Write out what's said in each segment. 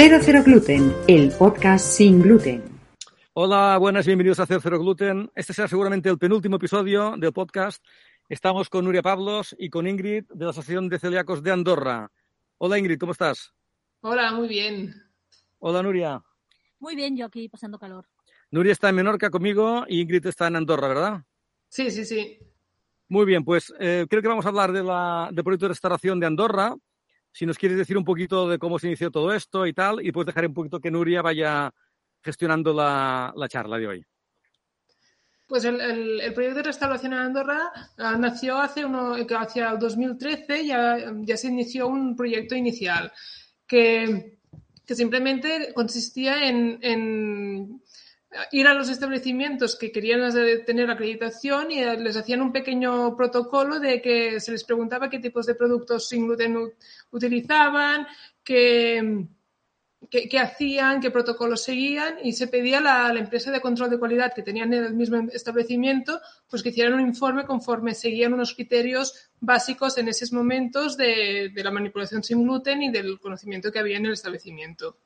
00 Gluten, el podcast sin gluten. Hola, buenas, bienvenidos a 00 Gluten. Este será seguramente el penúltimo episodio del podcast. Estamos con Nuria Pablos y con Ingrid de la Asociación de Celíacos de Andorra. Hola Ingrid, ¿cómo estás? Hola, muy bien. Hola Nuria. Muy bien, yo aquí pasando calor. Nuria está en Menorca conmigo y Ingrid está en Andorra, ¿verdad? Sí, sí, sí. Muy bien, pues eh, creo que vamos a hablar de la, del proyecto de restauración de Andorra. Si nos quieres decir un poquito de cómo se inició todo esto y tal, y pues dejaré un poquito que Nuria vaya gestionando la, la charla de hoy. Pues el, el, proyecto de restauración en Andorra uh, nació hace uno, hacia el 2013, ya, ya se inició un proyecto inicial que, que simplemente consistía en, ir a los establecimientos que querían tener acreditación y les hacían un pequeño protocolo de que se les preguntaba qué tipos de productos sin gluten utilizaban, qué qué, qué, hacían, qué protocolos seguían y se pedía a la, la, empresa de control de calidad que tenían en el mismo establecimiento pues que hicieran un informe conforme seguían unos criterios básicos en esos momentos de, de la manipulación sin gluten y del conocimiento que había en el establecimiento.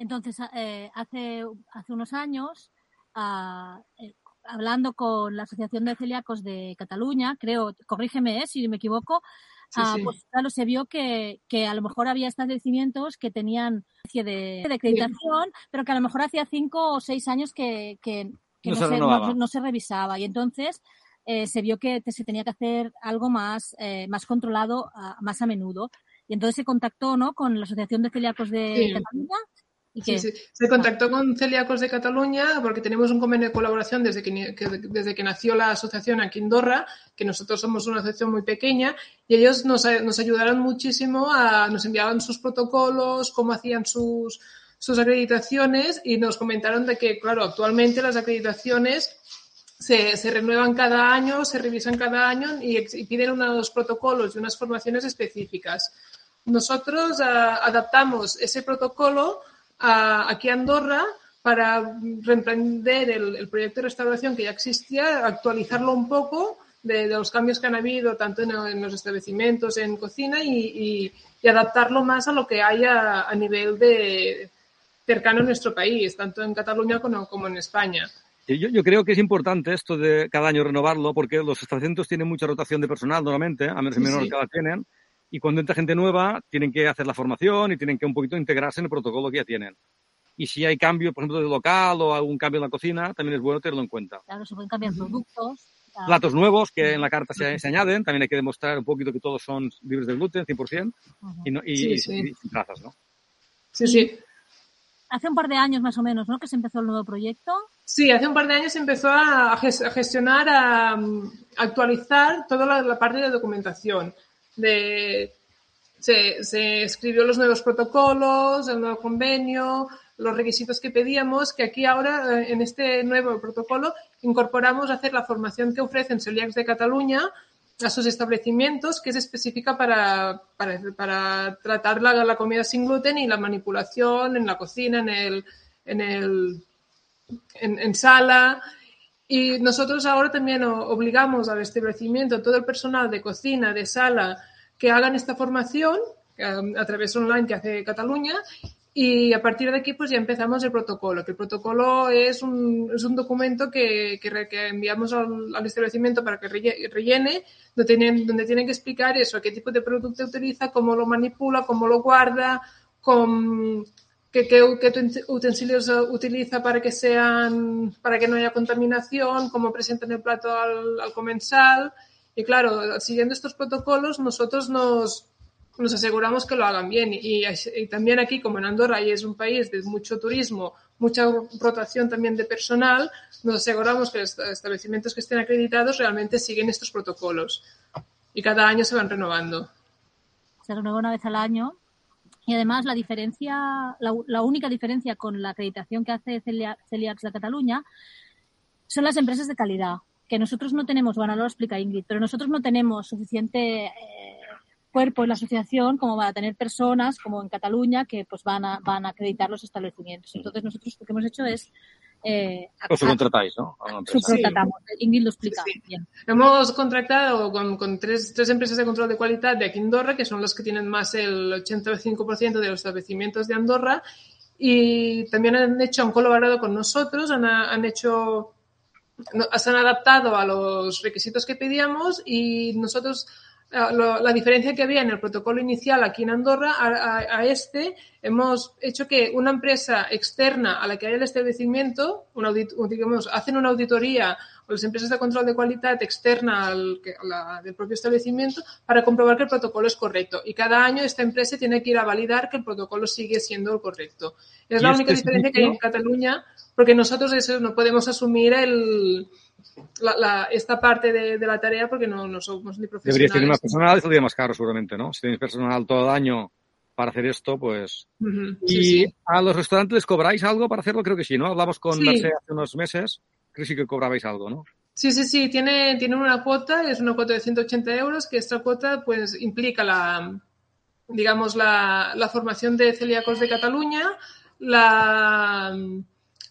Entonces, eh, hace, hace unos años, eh, hablando con la Asociación de Celíacos de Cataluña, creo, corrígeme eh, si me equivoco, Sí, ah, sí. pues claro, se vio que, que, a lo mejor había establecimientos que tenían especie de, de acreditación, sí. pero que a lo mejor hacía cinco o seis años que, que, que no, no, se, no, no, se, revisaba. Y entonces eh, se vio que se tenía que hacer algo más, eh, más controlado, uh, más a menudo. Y entonces se contactó ¿no? con la Asociación de Celíacos de Cataluña Sí, sí. Se contactó con Celíacos de Cataluña porque tenemos un convenio de colaboración desde que, que, desde que nació la asociación aquí en Andorra, que nosotros somos una asociación muy pequeña, y ellos nos, nos ayudaron muchísimo, a, nos enviaban sus protocolos, cómo hacían sus, sus acreditaciones, y nos comentaron de que, claro, actualmente las acreditaciones se, se renuevan cada año, se revisan cada año y, y piden unos protocolos y unas formaciones específicas. Nosotros uh, adaptamos ese protocolo a, aquí a Andorra para reemprender el, el, proyecto de restauración que ya existía, actualizarlo un poco de, de los cambios que han habido tanto en, en los establecimientos, en cocina y, y, y, adaptarlo más a lo que haya a nivel de cercano a nuestro país, tanto en Cataluña como, como en España. Yo, yo, creo que es importante esto de cada año renovarlo porque los establecimientos tienen mucha rotación de personal normalmente, a menos en menor sí. que la tienen y cuando entra gente nueva tienen que hacer la formación y tienen que un poquito integrarse en el protocolo que ya tienen. Y si hay cambio, por ejemplo, de local o algún cambio en la cocina, también es bueno tenerlo en cuenta. Claro, se pueden cambiar productos. Claro. Platos nuevos que en la carta se, se, añaden, también hay que demostrar un poquito que todos son libres de gluten, 100%, uh -huh. y, no, y, sí, sí. y, sin trazas, ¿no? Sí, sí. Hace un par de años más o menos, ¿no? Que se empezó el nuevo proyecto. Sí, hace un par de años se empezó a gestionar, a actualizar toda la, la parte de documentación de se, escribió los nuevos protocolos, el nuevo convenio, los requisitos que pedíamos, que aquí ahora, eh, en este nuevo protocolo, incorporamos hacer la formación que ofrecen Celiacs de Cataluña a sus establecimientos, que es específica para, para, tratar la, la, comida sin gluten y la manipulación en la cocina, en el, en el, en sala. Y nosotros ahora también obligamos al establecimiento, todo el personal de cocina, de sala, que hagan esta formación um, a través online que hace Cataluña y a partir de aquí pues ya empezamos el protocolo, que el protocolo es un, es un documento que, que, que enviamos al, al, establecimiento para que rellene, donde tienen, donde tienen que explicar eso, qué tipo de producto utiliza, cómo lo manipula, cómo lo guarda, con, qué, qué, qué, utensilios utiliza para que sean, para que no haya contaminación, cómo presentan el plato al, al comensal, y claro, siguiendo estos protocolos, nosotros nos, nos aseguramos que lo hagan bien. Y, y, también aquí, como en Andorra, y es un país de mucho turismo, mucha rotación también de personal, nos aseguramos que los establecimientos que estén acreditados realmente siguen estos protocolos. Y cada año se van renovando. Se renueva una vez al año. Y además la diferencia, la, la única diferencia con la acreditación que hace Celiacs de Cataluña son las empresas de calidad que nosotros no tenemos, bueno, lo explica Ingrid, pero nosotros no tenemos suficiente eh, cuerpo en la asociación como para tener personas como en Cataluña que pues van a, van a acreditar los establecimientos. Entonces nosotros lo que hemos hecho es eh, o subcontratáis, ¿no? Subcontratamos. Ingrid lo explica Sí, sí. bien. Hemos contratado con, con tres, tres empresas de control de calidad de aquí en Andorra, que son las que tienen más el 85% de los establecimientos de Andorra, y también han hecho, han colaborado con nosotros, han, han hecho, se han adaptado a los requisitos que pedíamos y nosotros lo- la diferencia que había en el protocolo inicial aquí en Andorra a, a- a este, hemos hecho que una empresa externa a la que haya el establecimiento, un audit- digamos, hacen una auditoría o las empresas de control de calidad externa al que- a la del propio establecimiento para comprobar que el protocolo es correcto. Y cada año esta empresa tiene que ir a validar que el protocolo sigue siendo el correcto. Es ¿Y la este única diferencia que hay en? Cataluña, porque nosotros eso no podemos asumir el, la- la- esta parte de, de la tarea porque no, no somos ni profesionales. Deberíais tener más personal y saldría más caro seguramente, ¿no? Si tenéis personal todo el año para hacer esto, pues... ¿Y sí, sí. a los restaurantes les cobráis algo para hacerlo? Creo que sí, ¿no? Hablamos con Sí. Hace unos meses, creo que sí que cobrabais algo, ¿no? Sí, sí, sí, tiene, tiene una cuota, es una cuota de 180 euros, que esta cuota pues implica la, digamos, la, la formación de celíacos de Cataluña, la,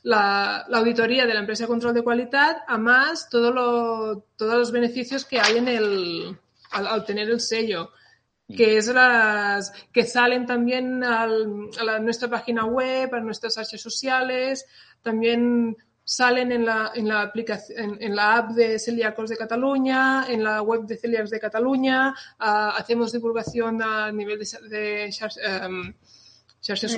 la, la auditoría de la empresa de control de calidad, a más todo lo, todos los beneficios que hay en el, al, al tener el sello que es las que salen también al- a la- nuestra página web, a nuestras redes sociales, también salen en la, en la aplicación, en, en la app de Celíacos de Cataluña, en la web de Celíacos de Cataluña, hacemos divulgación a nivel de, de xar- em, xarxas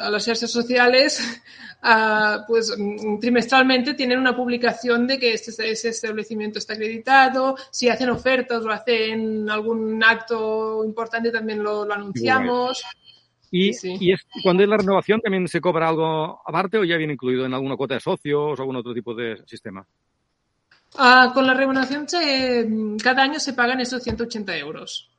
a las redes sociales, ah, pues mm, trimestralmente tienen una publicación de que este, ese establecimiento está acreditado, si hacen ofertas o hacen algún acto importante también lo, lo anunciamos. Y, Sí, y es- cuando es la renovación, ¿también se cobra algo aparte o ya viene incluido en alguna cuota de socios o algún otro tipo de sistema? Ah, con la remuneración se, cada año se pagan esos 180 euros.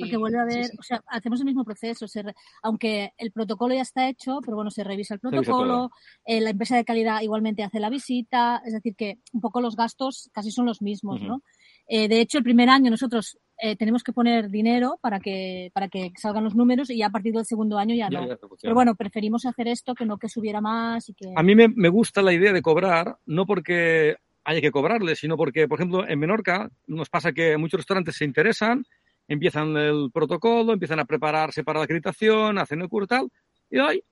Porque vuelve a haber, sí, sí. o sea, hacemos el mismo proceso, se re- aunque el protocolo ya está hecho, pero bueno, se revisa el revisa protocolo, eh, la empresa de calidad igualmente hace la visita, es decir, que un poco los gastos casi son los mismos. ¿no? Eh, de hecho, el primer año nosotros eh, tenemos que poner dinero para que, para que salgan los números y ya a partir del segundo año ya, Ya, no. ya. Pero bueno, preferimos hacer esto que no que subiera más y que... A mí me, me gusta la idea de cobrar, no porque haya que cobrarle, sino porque, por ejemplo, en Menorca nos pasa que muchos restaurantes se interesan, empiezan el protocolo, empiezan a prepararse para la acreditación, hacen el curso y tal, y hoy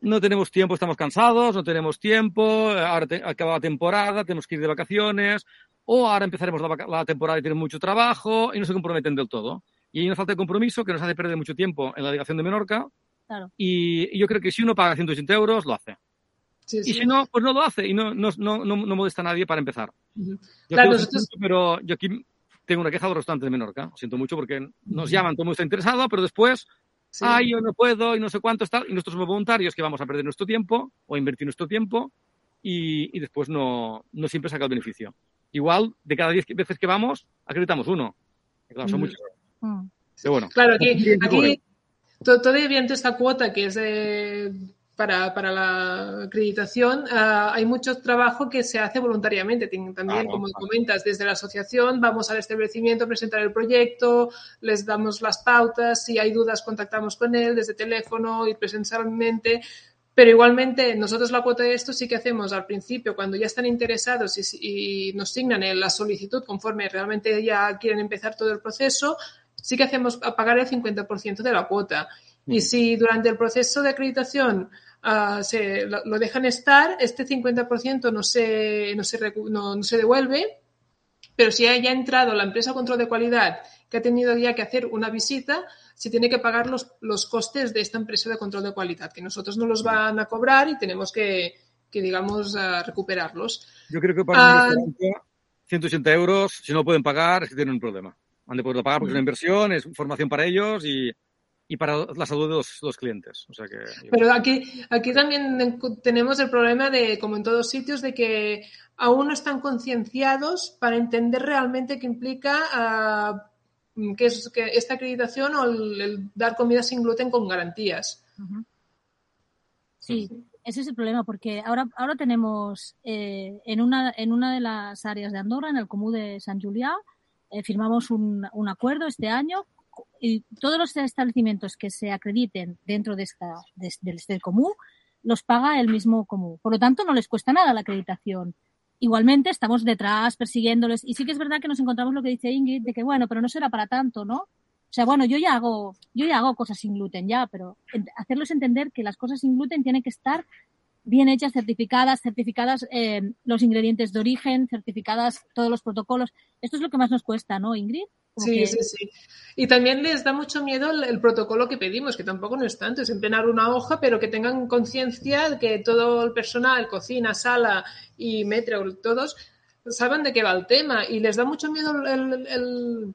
no tenemos tiempo, estamos cansados, no tenemos tiempo, ahora te- acaba la temporada, tenemos que ir de vacaciones, o ahora empezaremos la, vaca- la temporada y tienen mucho trabajo y no se comprometen del todo. Y hay una falta de compromiso que nos hace perder mucho tiempo en la delegación de Menorca. Claro. Y, y yo creo que si uno paga 180 euros, lo hace. Sí, Y si no, pues no lo hace y no, no, no, no, a nadie para empezar. Ujú. Yo Claro, creo que nosotros- mucho, pero yo aquí tengo una queja de los restaurantes de Menorca. Siento mucho porque nos llaman, todo el mundo está interesado, pero después, Sí. ay, yo no puedo y no sé cuánto está. Y nosotros somos voluntarios que vamos a perder nuestro tiempo o a invertir nuestro tiempo y, y después no, no siempre saca el beneficio. Igual, de cada 10 veces que vamos, acreditamos uno. Y Claro, son muchos. Mm. Pero bueno. Claro, aquí, Aquí- aquí to- todavía esta cuota que es de- para, para la acreditación, ah, hay mucho trabajo que se hace voluntariamente. También, como comentas, desde la asociación vamos al establecimiento a presentar el proyecto, les damos las pautas, si hay dudas contactamos con él desde teléfono y presencialmente. Pero igualmente, nosotros la cuota de esto sí que hacemos al principio, cuando ya están interesados y, y nos signan en la solicitud conforme realmente ya quieren empezar todo el proceso, sí que hacemos pagar el 50% de la cuota. Y si durante el proceso de acreditación ah, se, lo, lo dejan estar, este 50% no se, no, se, no, no se devuelve, pero si haya entrado la empresa de control de calidad que ha tenido ya que hacer una visita, se tiene que pagar los, los costes de esta empresa de control de calidad, que nosotros no los van a cobrar y tenemos que, que digamos, ah, recuperarlos. Yo creo que para Ah. un restaurante, 180 euros, si no pueden pagar, es que tienen un problema. Han de poderlo pagar porque es una inversión, es formación para ellos y, y para la salud de los, los clientes. O sea que, Pero aquí, aquí también tenemos el problema de, como en todos sitios, de que aún no están concienciados para entender realmente qué implica qué es que esta acreditación o el, el dar comida sin gluten con garantías. Sí, ese es el problema, porque ahora, ahora tenemos eh, en, una, en una de las áreas de Andorra, en el Comú de San Julià, eh, firmamos un, un acuerdo este año y todos los establecimientos que se acrediten dentro de esta, de, del, del Comú los paga el mismo común. Por lo tanto, no les cuesta nada la acreditación. Igualmente, estamos detrás persiguiéndoles. Y sí que es verdad que nos encontramos lo que dice Ingrid, de que bueno, pero no será para tanto, ¿no? O sea, bueno, yo ya hago, yo ya hago cosas sin gluten ya, pero hacerles entender que las cosas sin gluten tienen que estar bien hechas, certificadas, certificadas eh, los ingredientes de origen, certificadas todos los protocolos. Esto es lo que más nos cuesta, ¿no, Ingrid? sí, sí, sí. Y también les da mucho miedo el, protocolo que pedimos, que tampoco no es tanto, es empenar una hoja, pero que tengan conciencia de que todo el personal, cocina, sala y metro, todos saben de qué va el tema. Y les da mucho miedo el el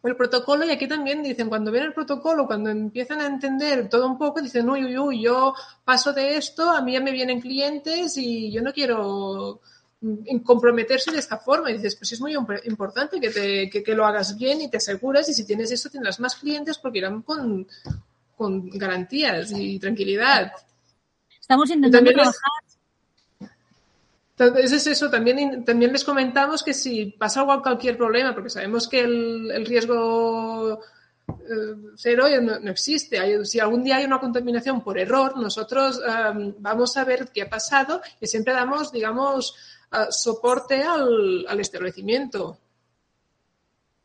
protocolo y aquí también dicen, cuando ven el protocolo, cuando empiezan a entender todo un poco, dicen, uy, uy, uy, yo paso de esto, a mí ya me vienen clientes y yo no quiero mm, comprometerse de esta forma. Y dices, pues es muy importante que, te, que, lo hagas bien y te aseguras y si tienes eso tendrás más clientes porque irán con, con garantías y tranquilidad. Estamos intentando trabajar entonces es eso, también, les comentamos que si pasa algo, cualquier problema, porque sabemos que el, riesgo eh, cero no, existe. si algún día hay una contaminación por error, nosotros em, vamos a ver qué ha pasado y siempre damos, digamos, eh, soporte al, al establecimiento.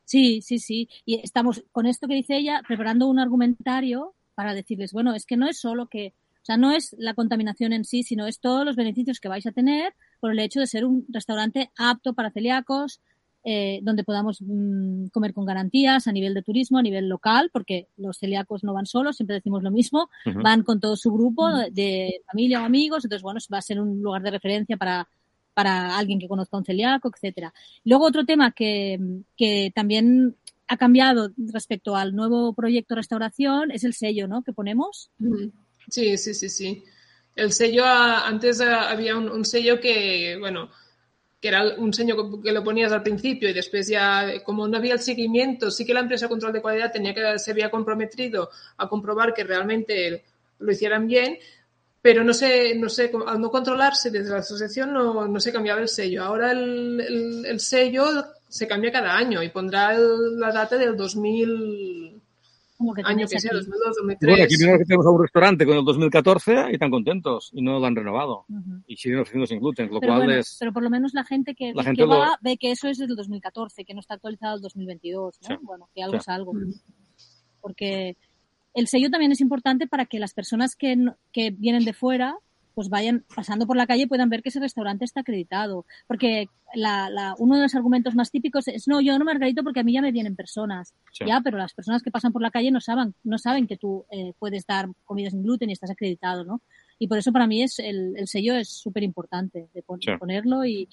Sí, sí, sí. Y estamos, con esto que dice ella, preparando un argumentario para decirles, bueno, es que no es solo que, o sea, no es la contaminación en sí, sino es todos los beneficios que vais a tener por el hecho de ser un restaurante apto para celíacos, eh, donde podamos mm, comer con garantías a nivel de turismo, a nivel local, porque los celíacos no van solos, siempre decimos lo mismo, van con todo su grupo de familia o amigos, entonces, bueno, va a ser un lugar de referencia para, para alguien que conozca un celíaco, etcétera. Luego otro tema que, que también ha cambiado respecto al nuevo proyecto restauración es el sello, ¿no? Que ponemos. Sí, sí, sí, sí. El sello, antes había un, sello que, bueno, que era un sello que lo ponías al principio y después ya, como no había el seguimiento, sí que la empresa de control de calidad tenía que, se había comprometido a comprobar que realmente lo hicieran bien, pero no sé, no sé, al no controlarse desde la asociación no, no se cambiaba el sello. Ahora el, el, sello se cambia cada año y pondrá la data del 2000, año que sea, 2002, 2003. Bueno, aquí que tenemos a un restaurante con el 2014 y están contentos y no lo han renovado. Y siguen ofreciendo sin gluten, lo pero cual es... Pero por lo menos la gente que, que va ve que eso es del 2014, que no está actualizado el 2022, ¿no? Bueno, que algo es algo. Porque el sello también es importante para que las personas que, que vienen de fuera pues vayan pasando por la calle y puedan ver que ese restaurante está acreditado. Porque la, la, uno de los argumentos más típicos es, no, yo no me acredito porque a mí ya me vienen personas. Ya, pero las personas que pasan por la calle no saben, no saben que tú eh, puedes dar comida sin gluten y estás acreditado, ¿no? Y por eso para mí es el, el sello es súper importante de, ponerlo y,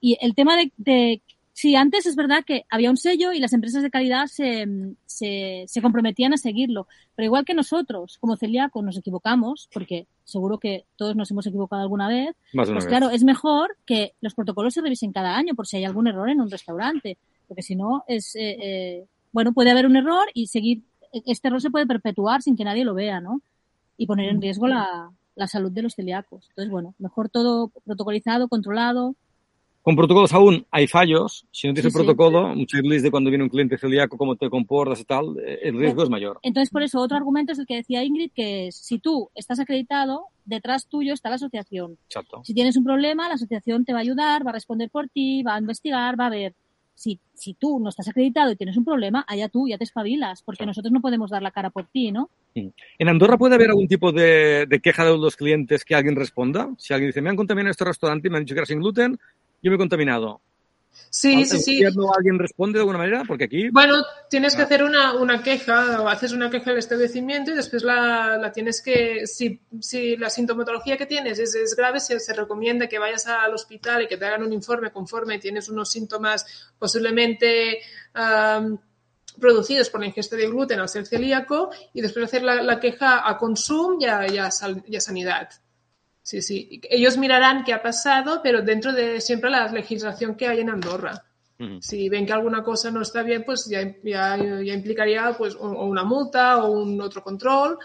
y el tema de, de Sí, antes es verdad que había un sello y las empresas de calidad se, se, se, comprometían a seguirlo. Pero igual que nosotros, como celíacos, nos equivocamos, porque seguro que todos nos hemos equivocado alguna vez, pues claro, es mejor que los protocolos se revisen cada año por si hay algún error en un restaurante. Porque si no, es, eh, eh, bueno, puede haber un error y seguir, este error se puede perpetuar sin que nadie lo vea, ¿no? Y poner en riesgo la, la salud de los celíacos. Entonces, bueno, mejor todo protocolizado, controlado, con protocolos aún hay fallos. Si no tienes el protocolo, muchos de cuando viene un cliente celíaco, cómo te comportas y tal, eh, el riesgo es mayor. Entonces, por eso, otro argumento es el que decía Ingrid, que si tú estás acreditado, detrás tuyo está la asociación. Exacto. Si tienes un problema, la asociación te va a ayudar, va a responder por ti, va a investigar, va a ver. Si, si tú no estás acreditado y tienes un problema, allá tú, ya te espabilas, porque nosotros no podemos dar la cara por ti, ¿no? ¿En Andorra puede haber algún tipo de, de queja de los clientes que alguien responda? Si alguien dice, me han contaminado este restaurante y me han dicho que era sin gluten, yo me he contaminado. Sí, sí, sí. ¿Alguien responde de alguna manera? Porque aquí. Bueno, tienes que ah. hacer una, una, queja o haces una queja al establecimiento y después la, la tienes que. Si, si, la sintomatología que tienes es, es grave, se, se, recomienda que vayas al hospital y que te hagan un informe conforme tienes unos síntomas posiblemente. producidos por la ingesta de gluten al ser celíaco y después hacer la, la queja a consumo y a, y a, y a sanidad. Sí, sí. Ellos mirarán qué ha pasado, pero dentro de siempre la legislación que hay en Andorra. Si ven que alguna cosa no está bien, pues ya, ya, implicaría pues o, una multa o un otro control.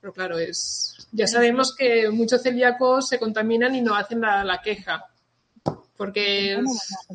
Pero claro, es ya sabemos que muchos celíacos se contaminan y no hacen la, queja. Porque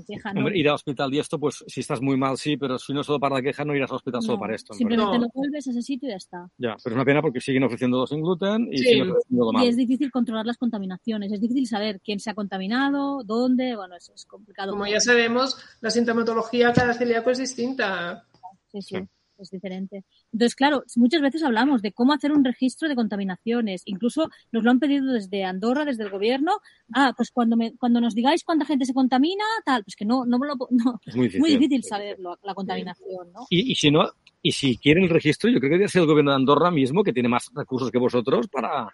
queja, ¿no? Hombre, ir al hospital y esto, pues si estás muy mal, sí, pero si no solo para la queja, no irás al hospital solo para esto. en Simplemente No. lo vuelves a ese sitio y ya está. Ya, pero es una pena porque siguen ofreciéndolo sin gluten y Sí. siguen ofreciéndolo mal. Y es difícil controlar las contaminaciones, es difícil saber quién se ha contaminado, dónde, bueno, es, es complicado. como ya sabemos, la sintomatología cada celíaco es distinta. Sí, sí, Sí. es diferente. Entonces, claro, muchas veces hablamos de cómo hacer un registro de contaminaciones. Incluso nos lo han pedido desde Andorra, desde el gobierno. Ah, pues cuando, me, cuando nos digáis cuánta gente se contamina, tal, pues que no, no me lo... No, Es muy difícil. muy difícil saberlo, la contaminación, ¿no? Y, y si no, y si quieren el registro, yo creo que debería ser el gobierno de Andorra mismo que tiene más recursos que vosotros para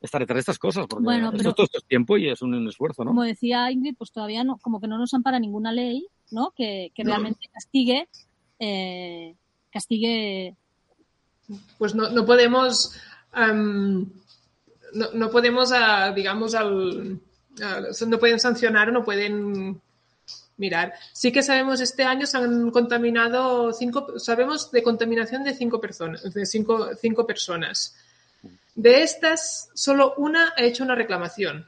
estar detrás de estas cosas, porque Bueno, esto pero- todo esto es tiempo y es un esfuerzo, ¿no? Como decía Ingrid, pues todavía no, como que no nos ampara ninguna ley, ¿no? Que, que No. realmente castigue, eh, castigue Pues no, no podemos, am, no, no podemos, ah, digamos, al, no pueden sancionar o no pueden mirar. Sí que sabemos este año se han contaminado cinco, sabemos de contaminación de cinco personas, de cinco, cinco personas. De estas, solo una ha hecho una reclamación.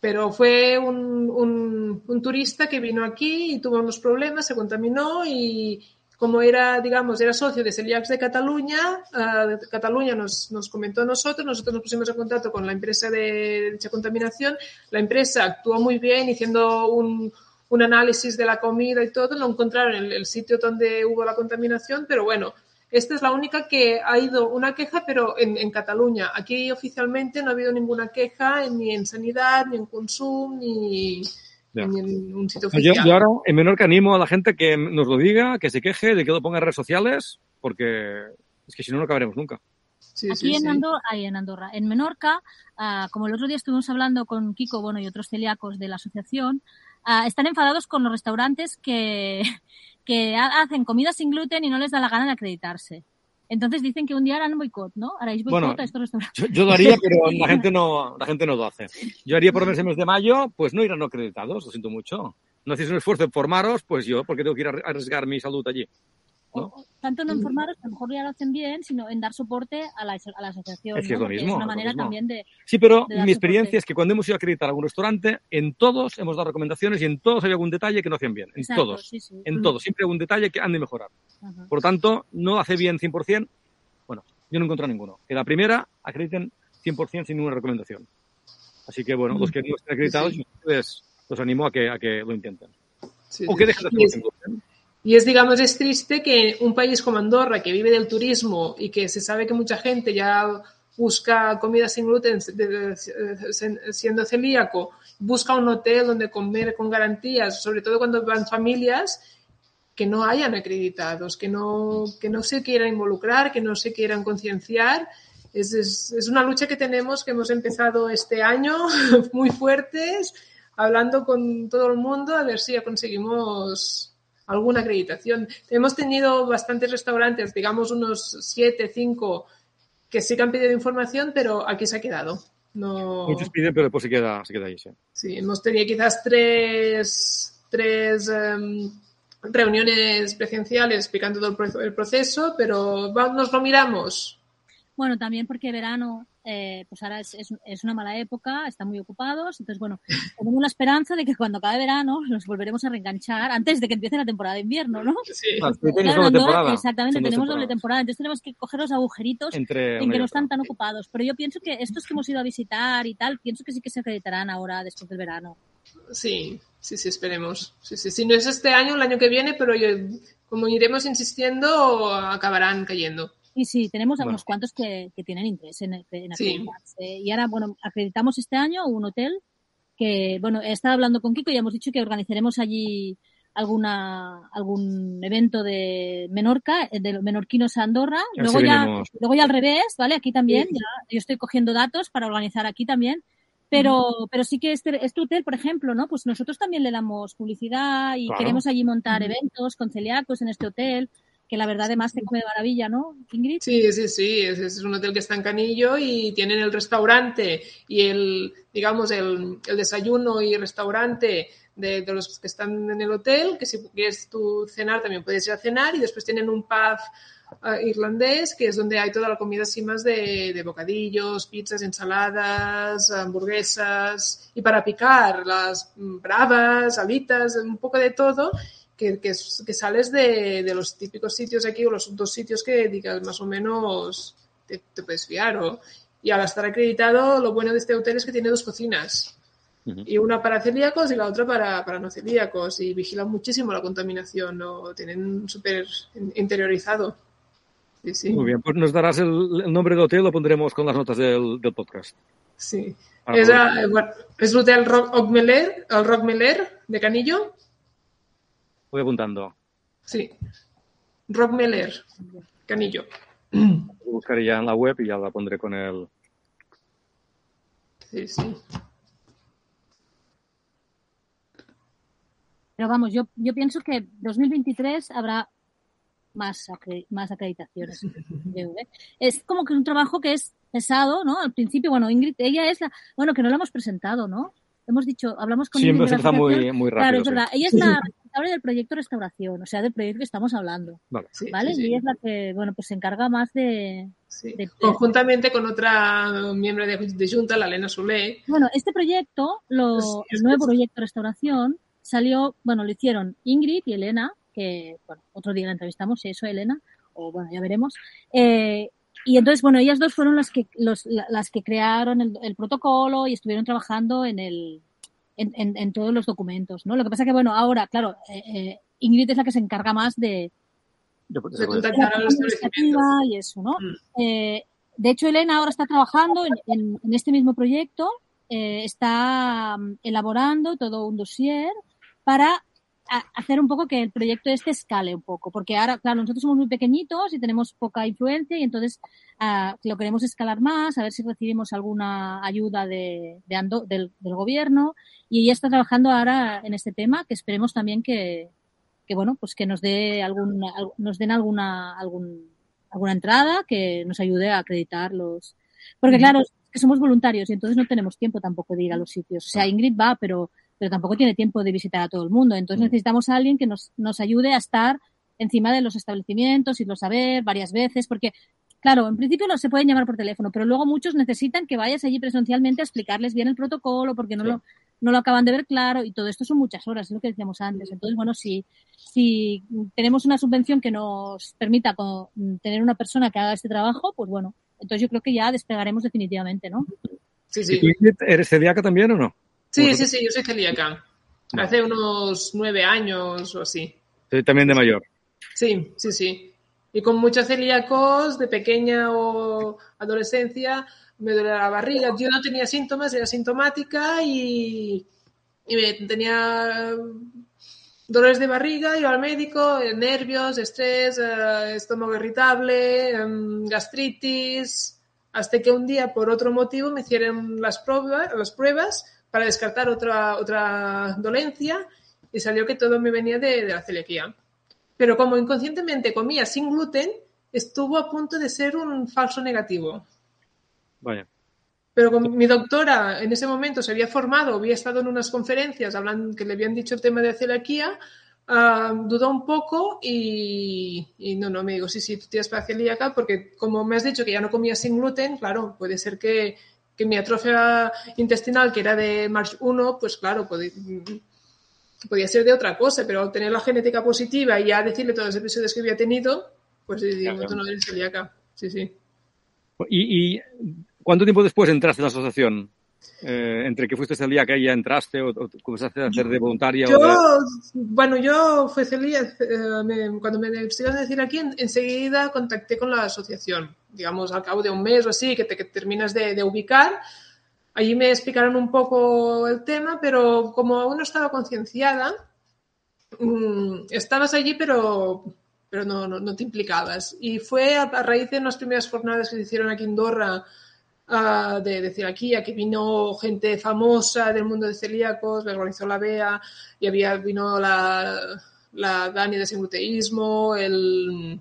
Pero fue un- un turista que vino aquí y tuvo unos problemas, se contaminó y como era, digamos, era socio de Celiacs de Cataluña, de Cataluña nos, nos comentó a nosotros, nosotros nos pusimos en contacto con la empresa de dicha contaminación, la empresa actuó muy bien haciendo un, análisis de la comida y todo, no encontraron el, el sitio donde hubo la contaminación, pero bueno, esta es la única que ha ido una queja, pero en, en Cataluña. Aquí oficialmente no ha habido ninguna queja ni en sanidad, ni en consumo, ni en un sitio Yo, oficial. yo ahora en Menorca animo a la gente que nos lo diga, que se queje, de que lo ponga en redes sociales, porque es que si no, no acabaremos nunca. Sí, Aquí sí, en. Andorra, en Andorra, en Menorca, ah, como el otro día estuvimos hablando con Kiko, bueno, y otros celíacos de la asociación, ah, están enfadados con los restaurantes que, que ha- hacen comida sin gluten y no les da la gana de acreditarse. Entonces dicen que un día harán boicot, ¿no? Haréis boicot Bueno, a estos restaurantes. Yo, yo lo haría, pero la gente no, la gente no lo hace. Yo haría por en mes de mayo, pues no irán no acreditados, lo siento mucho. No hacéis un esfuerzo en formaros, pues yo, porque tengo que ir a arriesgar mi salud allí. O- ¿no? o tanto no informaros, que a lo mejor ya lo hacen bien, sino en dar soporte a la, a la asociación. Es que mismo, Es una manera mismo. también de. Sí, pero de dar mi experiencia soporte. es que cuando hemos ido a acreditar algún restaurante, en todos hemos dado recomendaciones y en todos hay algún detalle que no hacían bien. En Exacto, todos. sí, sí. En todos. Siempre hay algún detalle que han de mejorar. Por lo tanto, no hace bien 100%. Bueno, yo no he encontrado ninguno. Que la primera acrediten 100% sin ninguna recomendación. Así que, bueno, los que no estén acreditados, Sí. yo les, los animo a que, a que lo intenten. Sí, O sí. que dejen de hacerlo. Y es, digamos, es triste que un país como Andorra, que vive del turismo y que se sabe que mucha gente ya busca comida sin gluten siendo celíaco, busca un hotel donde comer con garantías, sobre todo cuando van familias que no hayan acreditados, que no, que no se quieran involucrar, que no se quieran concienciar. Es, es, es una lucha que tenemos, que hemos empezado este año muy fuertes, hablando con todo el mundo, a ver si ya conseguimos alguna acreditación. Hemos tenido bastantes restaurantes, digamos unos siete, cinco, que sí que han pedido información, pero aquí se ha quedado. No, Muchos piden, pero después se queda, se queda ahí. Sí. sí, hemos tenido quizás tres, tres em, reuniones presenciales explicando todo el pro- el proceso, pero va- nos lo miramos. Bueno, también porque verano, eh, pues ahora es, es, es una mala época, están muy ocupados. Entonces, bueno, tenemos la esperanza de que cuando acabe verano nos volveremos a reenganchar antes de que empiece la temporada de invierno, ¿no? Sí. Sí, tenéis Claro, doble Andorra, temporada. exactamente, tenemos doble temporada. Entonces tenemos que coger los agujeritos Entre en que no están tan ocupados. Pero yo pienso que estos que hemos ido a visitar y tal, pienso que sí que se acreditarán ahora después del verano. Sí, sí, sí, esperemos. Sí, sí, Si no es este año, el año que viene, pero yo, como iremos insistiendo, acabarán cayendo. Y sí, tenemos a Bueno. unos cuantos que, que tienen interés en, en Sí. Y ahora, bueno, acreditamos este año un hotel que, bueno, he estado hablando con Kiko y hemos dicho que organizaremos allí alguna algún evento de Menorca, eh, de los menorquinos a Andorra. Luego ya, venimos. luego ya al revés, ¿vale? Aquí también, Sí. ya, yo estoy cogiendo datos para organizar aquí también. Pero, pero sí que este, este hotel, por ejemplo, ¿no? Pues nosotros también le damos publicidad y Claro. queremos allí montar eventos con celíacos en este hotel, que la verdad además te come de maravilla, ¿no, Ingrid? Sí, sí, sí, es, es un hotel que está en Canillo y tienen el restaurante y el, digamos, el, el desayuno y restaurante de, de, los que están en el hotel, que si quieres tú cenar también puedes ir a cenar y después tienen un pub uh, irlandés que es donde hay toda la comida así más de, de, bocadillos, pizzas, ensaladas, hamburguesas y para picar las bravas, alitas, un poco de todo. Que, que, que sales de, de, los típicos sitios aquí o los dos sitios que digas más o menos te, te puedes fiar. O, y al estar acreditado, lo bueno de este hotel es que tiene dos cocinas. Uh -huh. Y una para celíacos y la otra para, para no celíacos. Y vigilan muchísimo la contaminación, lo tienen súper interiorizado. Sí, sí. Muy bien, pues nos darás el, el, nombre del hotel, lo pondremos con las notas del, del podcast. Sí. Es, a, bueno, es l'hotel Rock Meller, el Rock Meller de Canillo. Voy apuntando. Sí. Rock Meller, Canillo. Lo buscaré ya en la web y ya la pondré con el. Sí, sí. Pero vamos, yo, yo pienso que 2023 habrá más, más acreditaciones. es como que es un trabajo que es pesado, ¿no? Al principio, bueno, Ingrid, ella es la, bueno, que no la hemos presentado, ¿no? Hemos dicho, hablamos con sí, Ingrid. Sí, está muy, muy rápido. Claro, es verdad. Ella es la responsable del proyecto restauración, o sea, del proyecto que estamos hablando. Vale. Sí, ¿Vale? sí, sí. Y es la que, bueno, pues se encarga más de. Sí. de- Conjuntamente con otra miembro de, de Junta, la Elena Solé. Bueno, este proyecto, lo, Pues, el nuevo proyecto restauración, salió, bueno, lo hicieron Ingrid y Elena, que, bueno, otro día la entrevistamos, si eso, Elena, o bueno, ya veremos. Eh, y entonces, bueno, ellas dos fueron las que, los, la- las que crearon el, el protocolo y estuvieron trabajando en el, en, en- en todos los documentos, ¿no? Lo que pasa que, bueno, ahora, claro, eh, eh, Ingrid es la que se encarga más de, De contactar a los establecimientos. y eso, ¿no? Mm. Eh, de hecho, Elena ahora está trabajando en, en- en este mismo proyecto, eh, está mm, elaborando todo un dossier para hacer un poco que el proyecto este escale un poco, porque ahora, claro, nosotros somos muy pequeñitos y tenemos poca influencia y entonces ah, lo queremos escalar más, a ver si recibimos alguna ayuda de, de Ando- del, del gobierno y ella está trabajando ahora en este tema, que esperemos también que, que bueno, pues que nos dé algún, al- nos den alguna, algún, alguna entrada que nos ayude a acreditar los, porque claro, que somos voluntarios y entonces no tenemos tiempo tampoco de ir a los sitios. O sea, Ingrid va, pero, pero tampoco tiene tiempo de visitar a todo el mundo. Entonces Mm. necesitamos a alguien que nos, nos ayude a estar encima de los establecimientos, irlos a ver varias veces, porque Claro, en principio no se pueden llamar por teléfono, pero luego muchos necesitan que vayas allí presencialmente a explicarles bien el protocolo porque no, Sí. lo, no lo acaban de ver claro y todo esto son muchas horas, es lo que decíamos antes. Entonces, bueno, si, si tenemos una subvención que nos permita co- tener una persona que haga este trabajo, pues bueno, entonces yo creo que ya despegaremos definitivamente, ¿no? Sí, ¿Y sí. tú, Ingrid, ¿Eres celíaca también o no? Sí, sí, sí, yo soy celíaca. Hace unos nueve años o así. Sí, También de mayor. Sí, sí, sí. Y con muchos celíacos de pequeña o adolescencia me duele la barriga. Yo no tenía síntomas, era sintomática y, y me tenía dolores de barriga, iba al médico, eh, nervios, estrés, eh, estómago irritable, em, gastritis, hasta que un día por otro motivo me hicieron las pruebas, las pruebas para descartar otra, otra dolencia y salió que todo me venía de, de la celiaquía. Pero como inconscientemente comía sin gluten, estuvo a punto de ser un falso negativo. Vaya. Pero con mi doctora en ese momento se había formado, había estado en unas conferencias hablando, que le habían dicho el tema de celiaquía, ah, dudó un poco y, y no, no, me digo, sí, sí, tú tienes para celíaca porque como me has dicho que ya no comías sin gluten, claro, puede ser que, que mi atrofia intestinal, que era de March 1, pues claro, podía, podía ser de otra cosa, pero al tener la genética positiva y ya decirle todos los episodios que había tenido, pues digo, tú no eres celíaca. Sí, sí. ¿Y, y cuánto tiempo después entraste en la asociación? Eh, entre que fuiste celíaca y ya entraste o, o comenzaste a hacer de voluntaria o Yo, de... bueno, yo fui celíaca, eh, me- cuando me ibas a decir aquí, en- enseguida contacté con la asociación, digamos, al cabo de un mes o así, que te que terminas de, de ubicar. Allí me explicaron un poco el tema, pero como aún no estaba concienciada, mm, estabas allí, pero, pero no, no, no te implicabas. Y fue a, a raíz de unas primeras jornadas que se hicieron aquí en Andorra ah, de, de celiaquía, que vino gente famosa del mundo de celíacos, la organizó la BEA, y había, vino la, la Dani de Singluteísmo, el,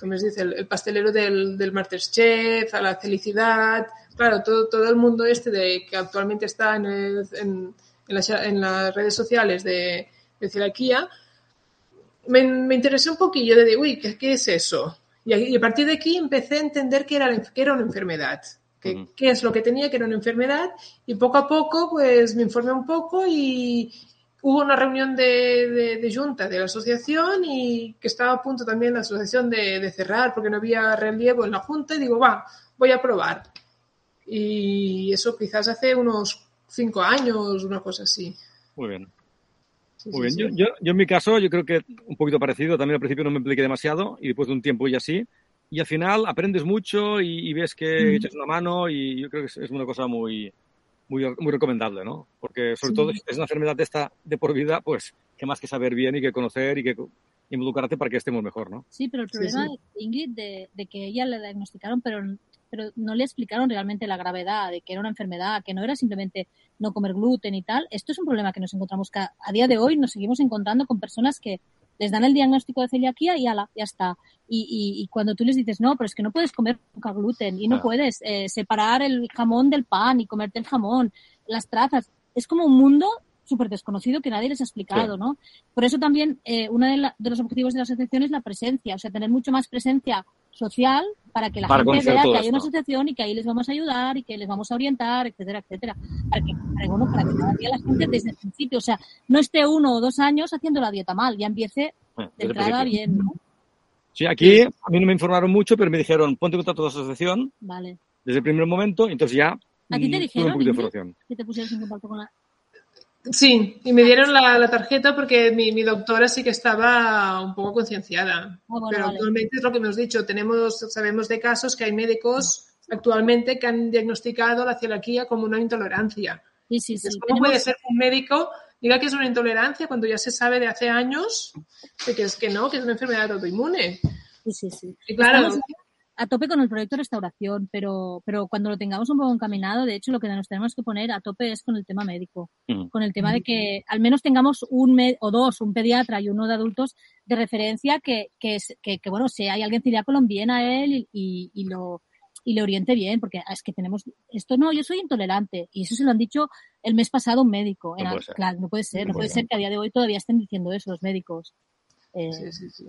¿cómo se dice? El, el pastelero del, del Masterchef, a la felicidad, claro, todo, todo el mundo este de que actualmente está en, el- en, las, redes sociales de, de celiaquía, me, me, interesé un poquillo de, uy, ¿qué, qué es eso? Y a, partir de aquí empecé a entender que era, que era una enfermedad, que, uh -huh. qué es lo que tenía, que era una enfermedad, y poco a poco pues me informé un poco y hubo una reunión de, de, de junta de la asociación y que estaba a punto también la asociación de, de cerrar porque no había relevo en la junta y digo, va, voy a probar. Y eso quizás hace unos cinco años, una cosa así. Muy bien. Sí, Muy sí, bien. Sí. Yo, yo, yo, en mi caso, yo creo que un poquito parecido. También al principio no me impliqué demasiado y después de un tiempo ya sí. Y al final aprendes mucho y, y ves que mm. echas una mano y yo creo que es, es una cosa muy, muy, muy recomendable, ¿no? Porque sobre sí. todo si es una enfermedad de esta de por vida, pues qué más que saber bien y que conocer y que involucrarte para que estemos mejor, ¿no? Sí, pero el problema, sí, sí. Ingrid, de, de, que ella le diagnosticaron, pero pero no le explicaron realmente la gravedad de que era una enfermedad, que no era simplemente no comer gluten y tal. Esto es un problema que nos encontramos que a día de hoy nos seguimos encontrando con personas que les dan el diagnóstico de celiaquía y ala, ya está. Y, y, y, cuando tú les dices, no, pero es que no puedes comer nunca gluten y no ah. puedes eh, separar el jamón del pan y comerte el jamón, las trazas, es como un mundo súper desconocido que nadie les ha explicado, sí. ¿no? Por eso también eh, uno de, la, de, los objetivos de la asociación es la presencia, o sea, tener mucho más presencia social para que la para gente vea que hay una asociación y que ahí les vamos a ayudar y que les vamos a orientar, etcétera, etcétera. Para que, para, bueno, para que cada día la gente desde el principio, o sea, no esté uno o dos años haciendo la dieta mal, ya empiece de entrada bien, ¿no? Sí, aquí a mí no me informaron mucho, pero me dijeron, ponte en contacto con la asociación. Vale. Desde el primer momento, entonces ya. ¿A ti te dijeron? Un poquito de información. Que te pusieras en contacto con la. Sí, y me dieron la, la tarjeta porque mi, mi, doctora sí que estaba un poco concienciada. Bueno, Pero vale. actualmente es lo que hemos dicho, tenemos, sabemos de casos que hay médicos actualmente que han diagnosticado la celiaquía como una intolerancia. Sí, sí, sí. ¿Cómo tenemos... puede ser que un médico diga que es una intolerancia cuando ya se sabe de hace años de que es que no, que es una enfermedad autoinmune? Sí, sí, sí. Y claro, Estamos a tope con el proyecto de restauración, pero, pero cuando lo tengamos un poco encaminado, de hecho, lo que nos tenemos que poner a tope es con el tema médico, mm. con el tema de que al menos tengamos un o dos, un pediatra y uno de adultos de referencia que, que, que, que bueno, si hay alguien celíaco lo envíen a él y, y, lo y le oriente bien, porque es que tenemos esto no, yo soy intolerante y eso se lo han dicho el mes pasado un médico. No Era, puede claro, no puede ser, no puede ser que a día de hoy todavía estén diciendo eso los médicos. Eh, sí, sí, sí.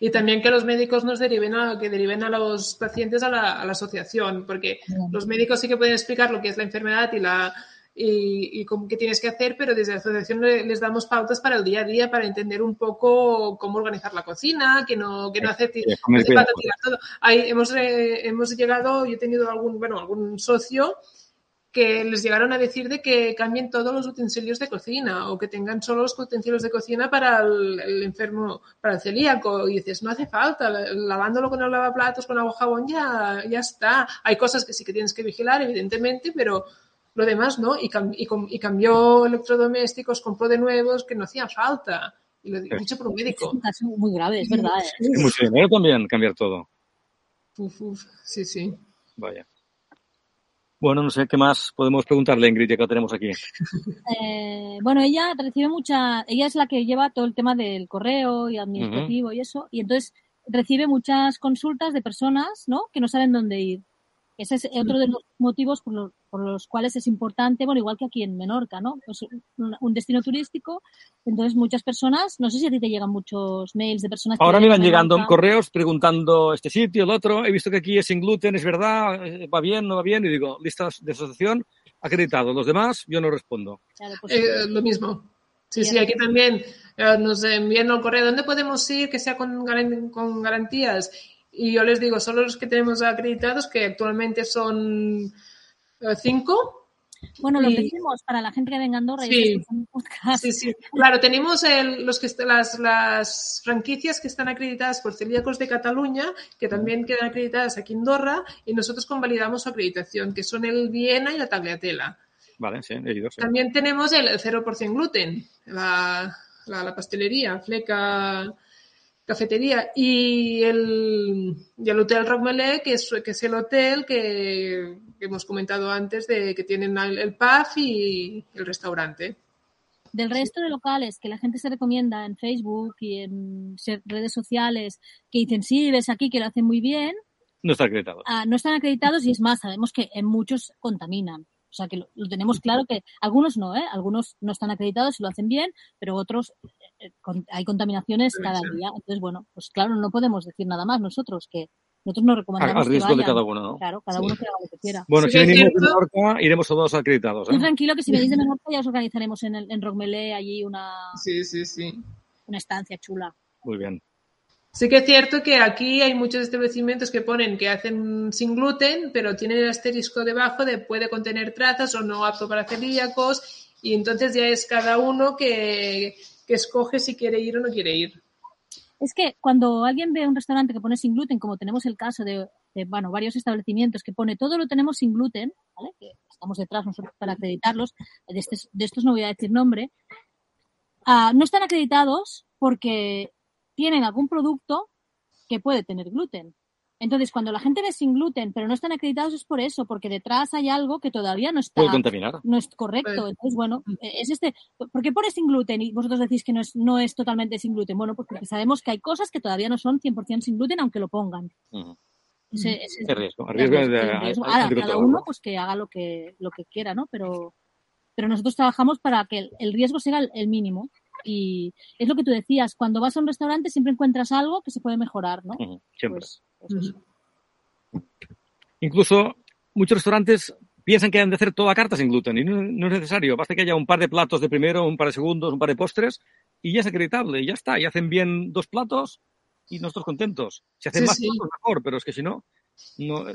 Y también que los médicos nos deriven a, que deriven a los pacientes a la, a la asociación, porque los médicos sí que pueden explicar lo que es la enfermedad y la y, y cómo, qué tienes que hacer, pero desde la asociación les damos pautas para el día a día, para entender un poco cómo organizar la cocina, que no, que no hacer, no tirar todo. Ahí hemos, eh, hemos llegado, yo he tenido algún, bueno, algún socio que les llegaron a decir de que cambien todos los utensilios de cocina o que tengan solo los utensilios de cocina para el, el enfermo, para el celíaco. Y dices, no hace falta, lavándolo con el lavaplatos, con agua jabón, ya, ya está. Hay cosas que sí que tienes que vigilar, evidentemente, pero lo demás no. Y, cam y, y cambió electrodomésticos, compró de nuevos que no hacía falta. Y lo he dicho por un médico. Es un caso muy grave, es verdad. ¿eh? Es mucho dinero también cambiar todo. Uf, uf, sí, sí. Vaya. Bueno, no sé qué más podemos preguntarle, Ingrid, ya que lo tenemos aquí. Eh, bueno, ella recibe mucha, ella es la que lleva todo el tema del correo y administrativo uh -huh. y eso, y entonces recibe muchas consultas de personas, ¿no? Que no saben dónde ir. Ese es otro de los motivos por los, por los cuales es importante, bueno, igual que aquí en Menorca, ¿no? Pues un, un, destino turístico. Entonces, muchas personas, no sé si a ti te llegan muchos mails de personas. Ahora me van llegando correos preguntando este sitio, el otro. He visto que aquí es sin gluten, es verdad, eh, va bien, no va bien. Y digo, listas de asociación, acreditado. Los demás, yo no respondo. Claro, pues, eh, lo mismo. Sí, sí, aquí también eh, nos envían el correo. ¿Dónde podemos ir que sea con, con garantías? Y yo les digo, solo los que tenemos acreditados, que actualmente son eh, cinco. Bueno, lo decimos para la gente que venga a Andorra. Sí, sí, sí. Claro, tenemos el, los que, las, las franquicias que están acreditadas por Celíacos de Cataluña, que también quedan acreditadas aquí en Andorra, y nosotros convalidamos su acreditación, que son el Viena y la Tagliatella. Vale, sí, he ido, sí. También tenemos el 0% gluten, la, la, la pastelería, Fleca cafetería y el, y el Hotel Rockmelé, que es, que es el hotel que, que, hemos comentado antes de que tienen el, el pub y el restaurante. Del resto de locales que la gente se recomienda en Facebook y en redes sociales que dicen, sí, ves aquí que lo hacen muy bien. No están acreditados. Ah, no están acreditados y es más, sabemos que en muchos contaminan. O O sea que lo, tenemos claro que algunos no, ¿eh? Algunos no están acreditados y lo hacen bien, pero otros eh, hay contaminaciones cada día. Entonces, bueno, pues claro, no podemos decir nada más nosotros que nosotros nos recomendamos. Al riesgo de cada uno, ¿no? Claro, cada uno que haga lo que quiera. Bueno, si venimos de Menorca, iremos todos acreditados. ¿eh? tranquilo que si venís de Menorca ya os organizaremos en, el, en Rockmelé allí una. Sí, sí, sí. Una estancia chula. Muy bien. Sí que es cierto que aquí hay muchos establecimientos que ponen que hacen sin gluten, pero tienen el asterisco debajo de puede contener trazas o no apto para celíacos y entonces ya es cada uno que, que escoge si quiere ir o no quiere ir. Es que cuando alguien ve un restaurante que pone sin gluten, como tenemos el caso de, bueno, varios establecimientos que pone todo lo tenemos sin gluten, ¿vale? que estamos detrás nosotros para acreditarlos, de, estos no voy a decir nombre, uh, no están acreditados porque tienen algún producto que puede tener gluten. Entonces, cuando la gente ve sin gluten, pero no están acreditados, es por eso, porque detrás hay algo que todavía no está. Puede contaminar. No es correcto. Entonces, bueno, es este. ¿Por qué pone sin gluten y vosotros decís que no es, no es totalmente sin gluten? Bueno, pues porque sabemos que hay cosas que todavía no son 100% sin gluten, aunque lo pongan. ese, riesgo. Ahora, cada uno pues que haga lo que, lo que quiera, ¿no? Pero, pero nosotros trabajamos para que el riesgo sea el mínimo. Y es lo que tú decías, cuando vas a un restaurante siempre encuentras algo que se puede mejorar, ¿no? siempre. Pues, Incluso muchos restaurantes piensan que han de hacer toda carta sin gluten y no, es necesario. Basta que haya un par de platos de primero, un par de segundos, un par de postres y ya es acreditable y ya está. Y hacen bien dos platos y nosotros contentos. Si hacen más platos, mejor, pero es que si no,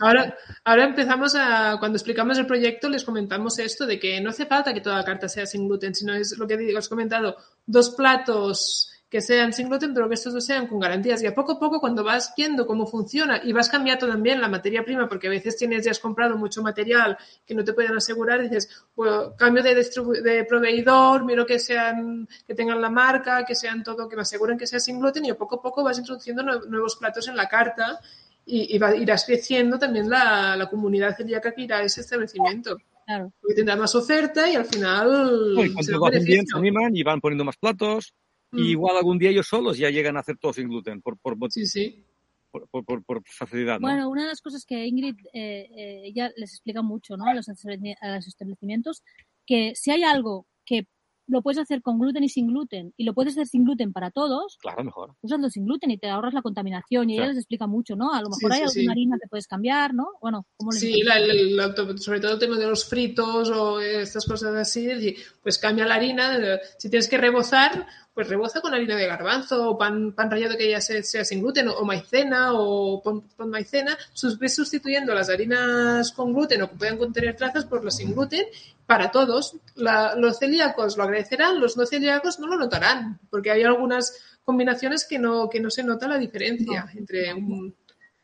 ahora, ahora empezamos a, cuando explicamos el proyecto, les comentamos esto de que no hace falta que toda la carta sea sin gluten, sino es lo que has comentado, dos platos que sean sin gluten, pero que estos dos sean con garantías. Y a poco a poco, cuando vas viendo cómo funciona y vas cambiando también la materia prima, porque a veces tienes, ya has comprado mucho material que no te pueden asegurar, dices, bueno, cambio de, de proveedor, miro que sean, que tengan la marca, que sean todo, que me aseguren que sea sin gluten y a poco a poco vas introduciendo nuevos platos en la carta y, va, irás creciendo también la, la comunidad celíaca que irá a ese establecimiento. Claro. Porque tendrá más oferta y al final. y cuando lo hacen bien, se animan y van poniendo más platos. Y mm. igual algún día ellos solos ya llegan a hacer todo sin gluten. Por, por, sí, sí. Por, por, por, facilidad. ¿no? Bueno, una de las cosas que Ingrid eh, eh, ella les explica mucho ¿no? a, los, a los establecimientos, que si hay algo lo puedes hacer con gluten y sin gluten y lo puedes hacer sin gluten para todos, claro, mejor. Usando sin gluten y te ahorras la contaminación y ella les explica mucho, ¿no? A lo mejor hay alguna harina que puedes cambiar, ¿no? Bueno, ¿cómo Sí, sobre todo el tema de los fritos o estas cosas así, pues cambia la harina, si tienes que rebozar, pues reboza con harina de garbanzo o pan, pan rallado que ya sea, sin gluten o, maicena o pon, maicena, ves sustituyendo las harinas con gluten o que puedan contener trazas por las sin gluten para todos. los celíacos lo agradecerán, los no celíacos no lo notarán, porque hay algunas combinaciones que no, que no se nota la diferencia entre un...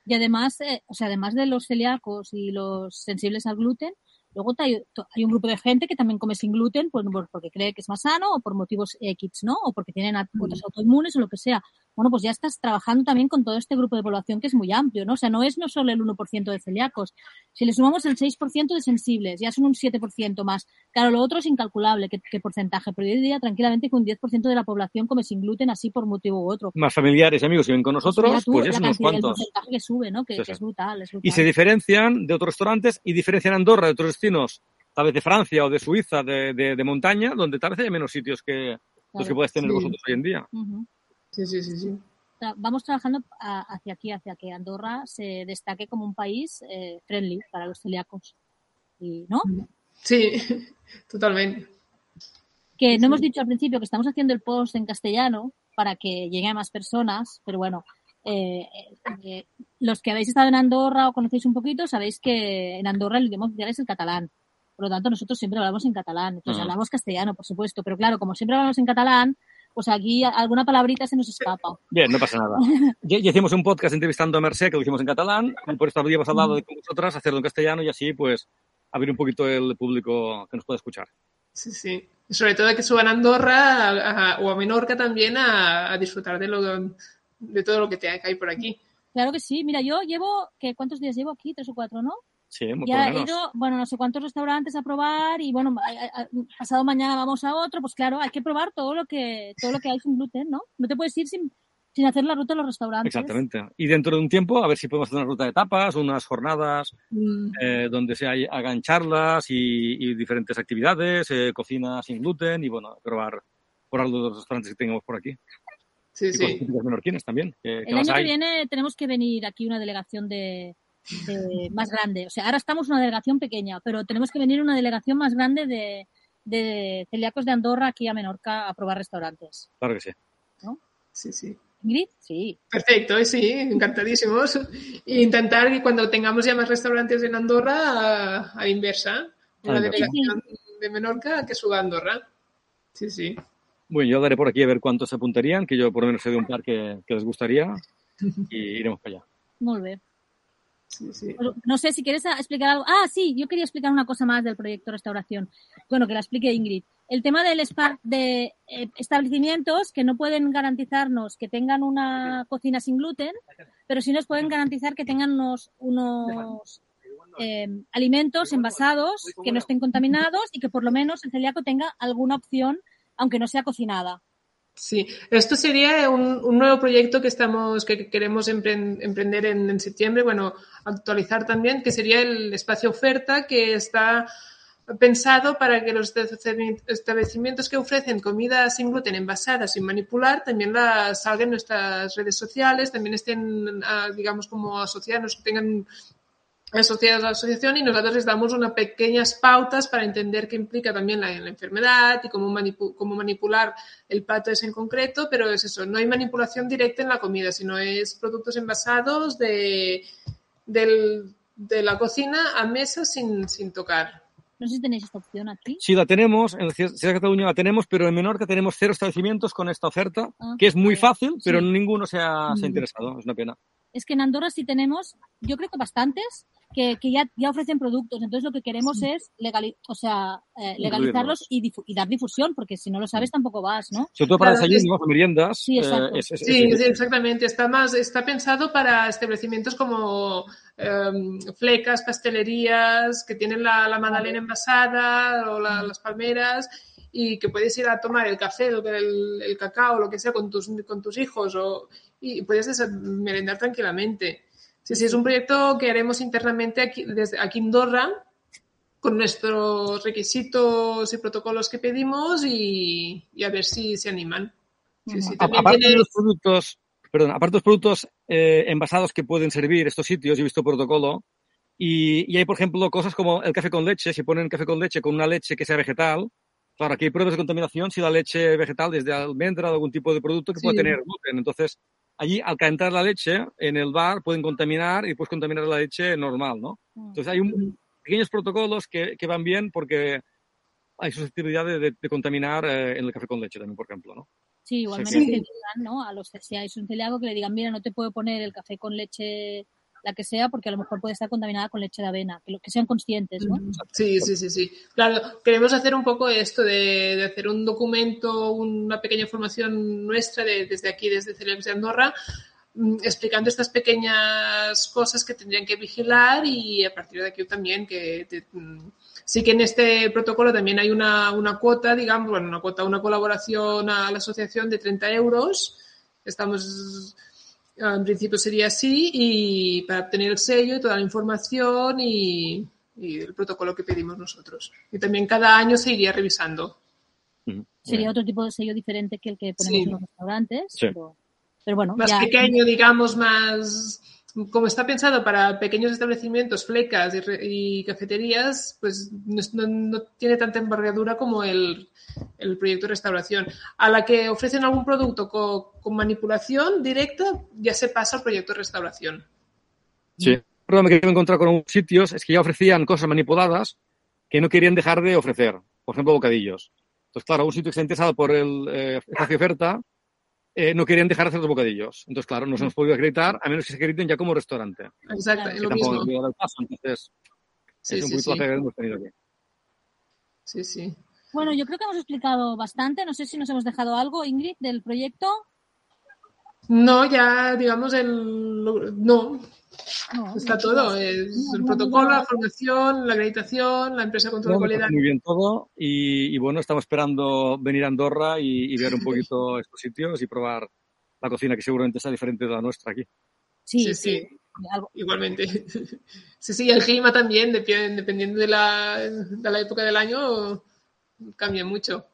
Y además, eh, o sea, además de los celíacos y los sensibles al gluten, Luego hay, un grupo de gente que también come sin gluten pues, porque cree que es más sano o por motivos X, ¿no? O porque tienen otras autoinmunes o lo que sea bueno, pues ya estás trabajando también con todo este grupo de población que es muy amplio, ¿no? O sea, no es no solo el 1% de celíacos. Si le sumamos el 6% de sensibles, ya son un 7% más. Claro, lo otro es incalculable, qué, porcentaje, pero yo diría tranquilamente que un 10% de la población come sin gluten así por motivo u otro. Más familiares amigos si ven con nosotros, pues, ya son unos cuantos. El porcentaje que sube, ¿no? Que, es, brutal, es, brutal, Y se diferencian de otros restaurantes y diferencian Andorra de otros destinos, tal vez de Francia o de Suiza, de, de, montaña, donde tal vez hay menos sitios que los que puedes tener vosotros hoy en día. Sí, sí, sí, sí. Vamos trabajando hacia aquí, hacia que Andorra se destaque como un país eh, friendly para los celíacos. ¿No? Sí, totalmente. Que no hemos dicho al principio que estamos haciendo el post en castellano para que llegue a más personas, pero bueno, eh, eh, los que habéis estado en Andorra o conocéis un poquito, sabéis que en Andorra el idioma oficial es el catalán. Por lo tanto, nosotros siempre hablamos en catalán. Entonces, hablamos castellano, por supuesto. Pero claro, como siempre hablamos en catalán, pues aquí alguna palabrita se nos escapa. Bien, no pasa nada. ya, hicimos un podcast entrevistando a Mercé, que lo hicimos en catalán, y por esto habíamos hablado de con vosotras, hacerlo en castellano y así, pues, abrir un poquito el público que nos pueda escuchar. Sí, sí. sobre todo que suban a Andorra o a Menorca también a, disfrutar de, lo, de todo lo que, te, hay por aquí. Claro que sí. Mira, yo llevo, ¿qué, ¿cuántos días llevo aquí? ¿Tres o cuatro, no? Sí, muy ya he ido, bueno, no sé cuántos restaurantes a probar y bueno, pasado mañana vamos a otro, pues claro, hay que probar todo lo que todo lo que hay sin gluten, ¿no? No te puedes ir sin Sin hacer la ruta de los restaurantes. Exactamente. Y dentro de un tiempo, a ver si podemos hacer una ruta de tapas, unas jornadas Mm. eh, donde se hay- hagan charlas y, y diferentes actividades, eh, cocina sin gluten y, bueno, probar, probar los restaurantes que tengamos por aquí. Sí, Y sí. típicas menorquinas también. que- El año que viene tenemos que venir aquí una delegación de, de- más grande. O sea, ahora estamos una delegación pequeña, pero tenemos que venir una delegación más grande de, de celíacos de Andorra aquí a Menorca a probar restaurantes. Claro que sí. Sí, sí. ¿Ingrid? Sí. Perfecto, eh, sí, encantadísimos. E intentar que cuando tengamos ya más restaurantes en Andorra, a, a la inversa, una delegación de Menorca que suba a Andorra. Sí, sí. Bueno, yo daré por aquí a ver cuántos se apuntarían, que yo por lo menos sé de un par que, que les gustaría y iremos para allá. Muy bien. No sé si quieres explicar algo. Ah, sí, yo quería explicar una cosa más del proyecto Restauración. Bueno, que la explique Ingrid. El tema del de eh, establecimientos que no pueden garantizarnos que tengan una cocina sin gluten, pero sí nos pueden garantizar que tengan unos, eh, alimentos envasados que no estén contaminados y que por lo menos el celíaco tenga alguna opción, aunque no sea cocinada. Sí, esto sería un, un nuevo proyecto que estamos, que queremos empren- emprender en, septiembre, bueno, actualizar también, que sería el espacio oferta que está pensado para que los establecimi- establecimientos que ofrecen comida sin gluten envasada, sin manipular, también las salgan en nuestras redes sociales, también estén, digamos, como asociados, que tengan asociados a la asociación y nosotros les damos unas pequeñas pautas para entender qué implica también la, la enfermedad y cómo, manipu- cómo manipular el plato ese en concreto, pero es eso, no hay manipulación directa en la comida, sino es productos envasados de, del- de la cocina a mesa sin, sin tocar. No sé si tenéis esta opción aquí. Sí, la tenemos, en la ciudad de Cataluña la tenemos, pero en Menorca tenemos cero establecimientos con esta oferta, Ah, que es muy vale. fácil, pero Sí. ninguno se ha, se ha Mm. interesado. Es una pena. es que en Andorra sí tenemos, yo creo que bastantes, que, que ya, ya ofrecen productos. Entonces lo que queremos es legali o sea, eh, legalizarlos y, difu- y dar difusión, porque si no lo sabes tampoco vas, ¿no? Sobre todo para Claro, desayunos o meriendas. Sí, exacto. eh, es- es- Sí, es- sí, exactamente. Está más, está pensado para establecimientos como em, flecas, pastelerías, que tienen la, la magdalena envasada o la- las palmeras y que puedes ir a tomar el café, el, el- el cacao, lo que sea, con tus, con tus hijos o, y puedes merendar tranquilamente. Sí, sí, es un proyecto que haremos internamente aquí, desde aquí en Andorra con nuestros requisitos y protocolos que pedimos y, y a ver si se animan. Sí, sí, también aparte tiene- de los productos, perdón, aparte de los productos eh, envasados que pueden servir estos sitios, yo he visto protocolo, y, y hay, por ejemplo, cosas como el café con leche, si ponen café con leche con una leche que sea vegetal, claro, aquí hay pruebas de contaminación si la leche vegetal es de almendra o algún tipo de producto que Sí. puede tener gluten. Entonces, allí al calentar la leche en el bar pueden contaminar y puedes contaminar la leche normal, ¿no? Mm. Entonces hay un- pequeños protocolos que, que van bien porque hay susceptibilidad de, de- de contaminar eh, en el café con leche también, por ejemplo, ¿no? Sí, igualmente que digan, ¿no? A los si hay un celíaco que le digan, mira, no te puedo poner el café con leche, la que sea, porque a lo mejor puede estar contaminada con leche de avena, que, lo, que sean conscientes, ¿no? Sí, sí, sí, sí. Claro, queremos hacer un poco esto de, de hacer un documento, una pequeña formación nuestra de- desde aquí, desde Celebs de Andorra, mm, explicando estas pequeñas cosas que tendrían que vigilar y a partir de aquí también que te- mm, sí que en este protocolo también hay una, una cuota, digamos, bueno, una cuota, una colaboración a la asociación de 30 euros. Estamos en principio sería así y para obtener el sello y toda la información y, y el protocolo que pedimos nosotros. Y también cada año se iría revisando. Sería otro tipo de sello diferente que el que ponemos Sí. en los restaurantes, Sí. pero, pero bueno, Más ya, pequeño, digamos, más... Como está pensado para pequeños establecimientos, flecas y, y cafeterías, pues no, no- tiene tanta envergadura como el, el proyecto de restauración. A la que ofrecen algún producto co- con, manipulación directa, ya se pasa al proyecto de restauración. Sí. Problema que yo me he encontrado con algunos sitios es que ya ofrecían cosas manipuladas que no querían dejar de ofrecer. Por ejemplo, bocadillos. Entonces, claro, un sitio que está interesado por el eh, espacio oferta eh, no querían dejar de hacer los bocadillos. Entonces, claro, no se nos podía acreditar a menos que se acrediten ya como restaurante. Exacto, es Que lo tampoco mismo. el paso. Entonces, Sí, es un sí, poquito sí. que hemos tenido aquí. Sí, sí. bueno, yo creo que hemos explicado bastante, no sé si nos hemos dejado algo, Ingrid, del proyecto. No, ya digamos el no, No, está no, todo. Es el protocolo, la formación, la acreditación, la empresa control de calidad. Muy bien todo. Y, y bueno, estamos esperando venir a Andorra y, y ver un poquito estos sitios y probar la cocina, que seguramente sea diferente de la nuestra aquí. Sí, Sí, sí. sí. Igualmente. Sí, sí, el clima también, dependiendo de la, de la época del año, cambia mucho.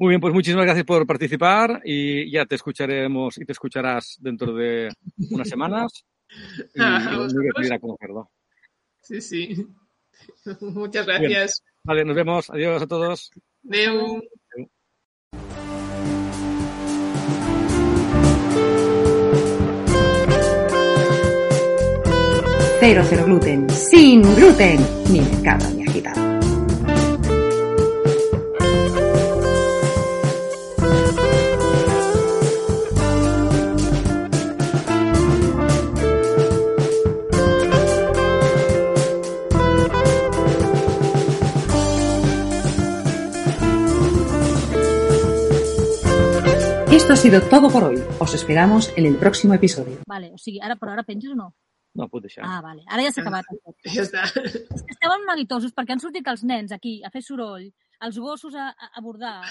Muy bien, pues muchísimas gracias por participar y ya te escucharemos y te escucharás dentro de unas semanas. Y, Ah, a conocerlo. Sí, sí. Muchas gracias. Vale, nos vemos. Adiós a todos. Adeu. Cero cero gluten, sin gluten, ni mercado ni agitado. Esto ha sido todo por hoy. Os esperamos en el próximo episodio. Vale, o sigui, ara, però ara penges o no? No, puc deixar. Ah, vale. Ara ja s'ha acabat. Ja està. És que estaven neguitosos perquè han sortit els nens aquí a fer soroll, els gossos a, a a bordar.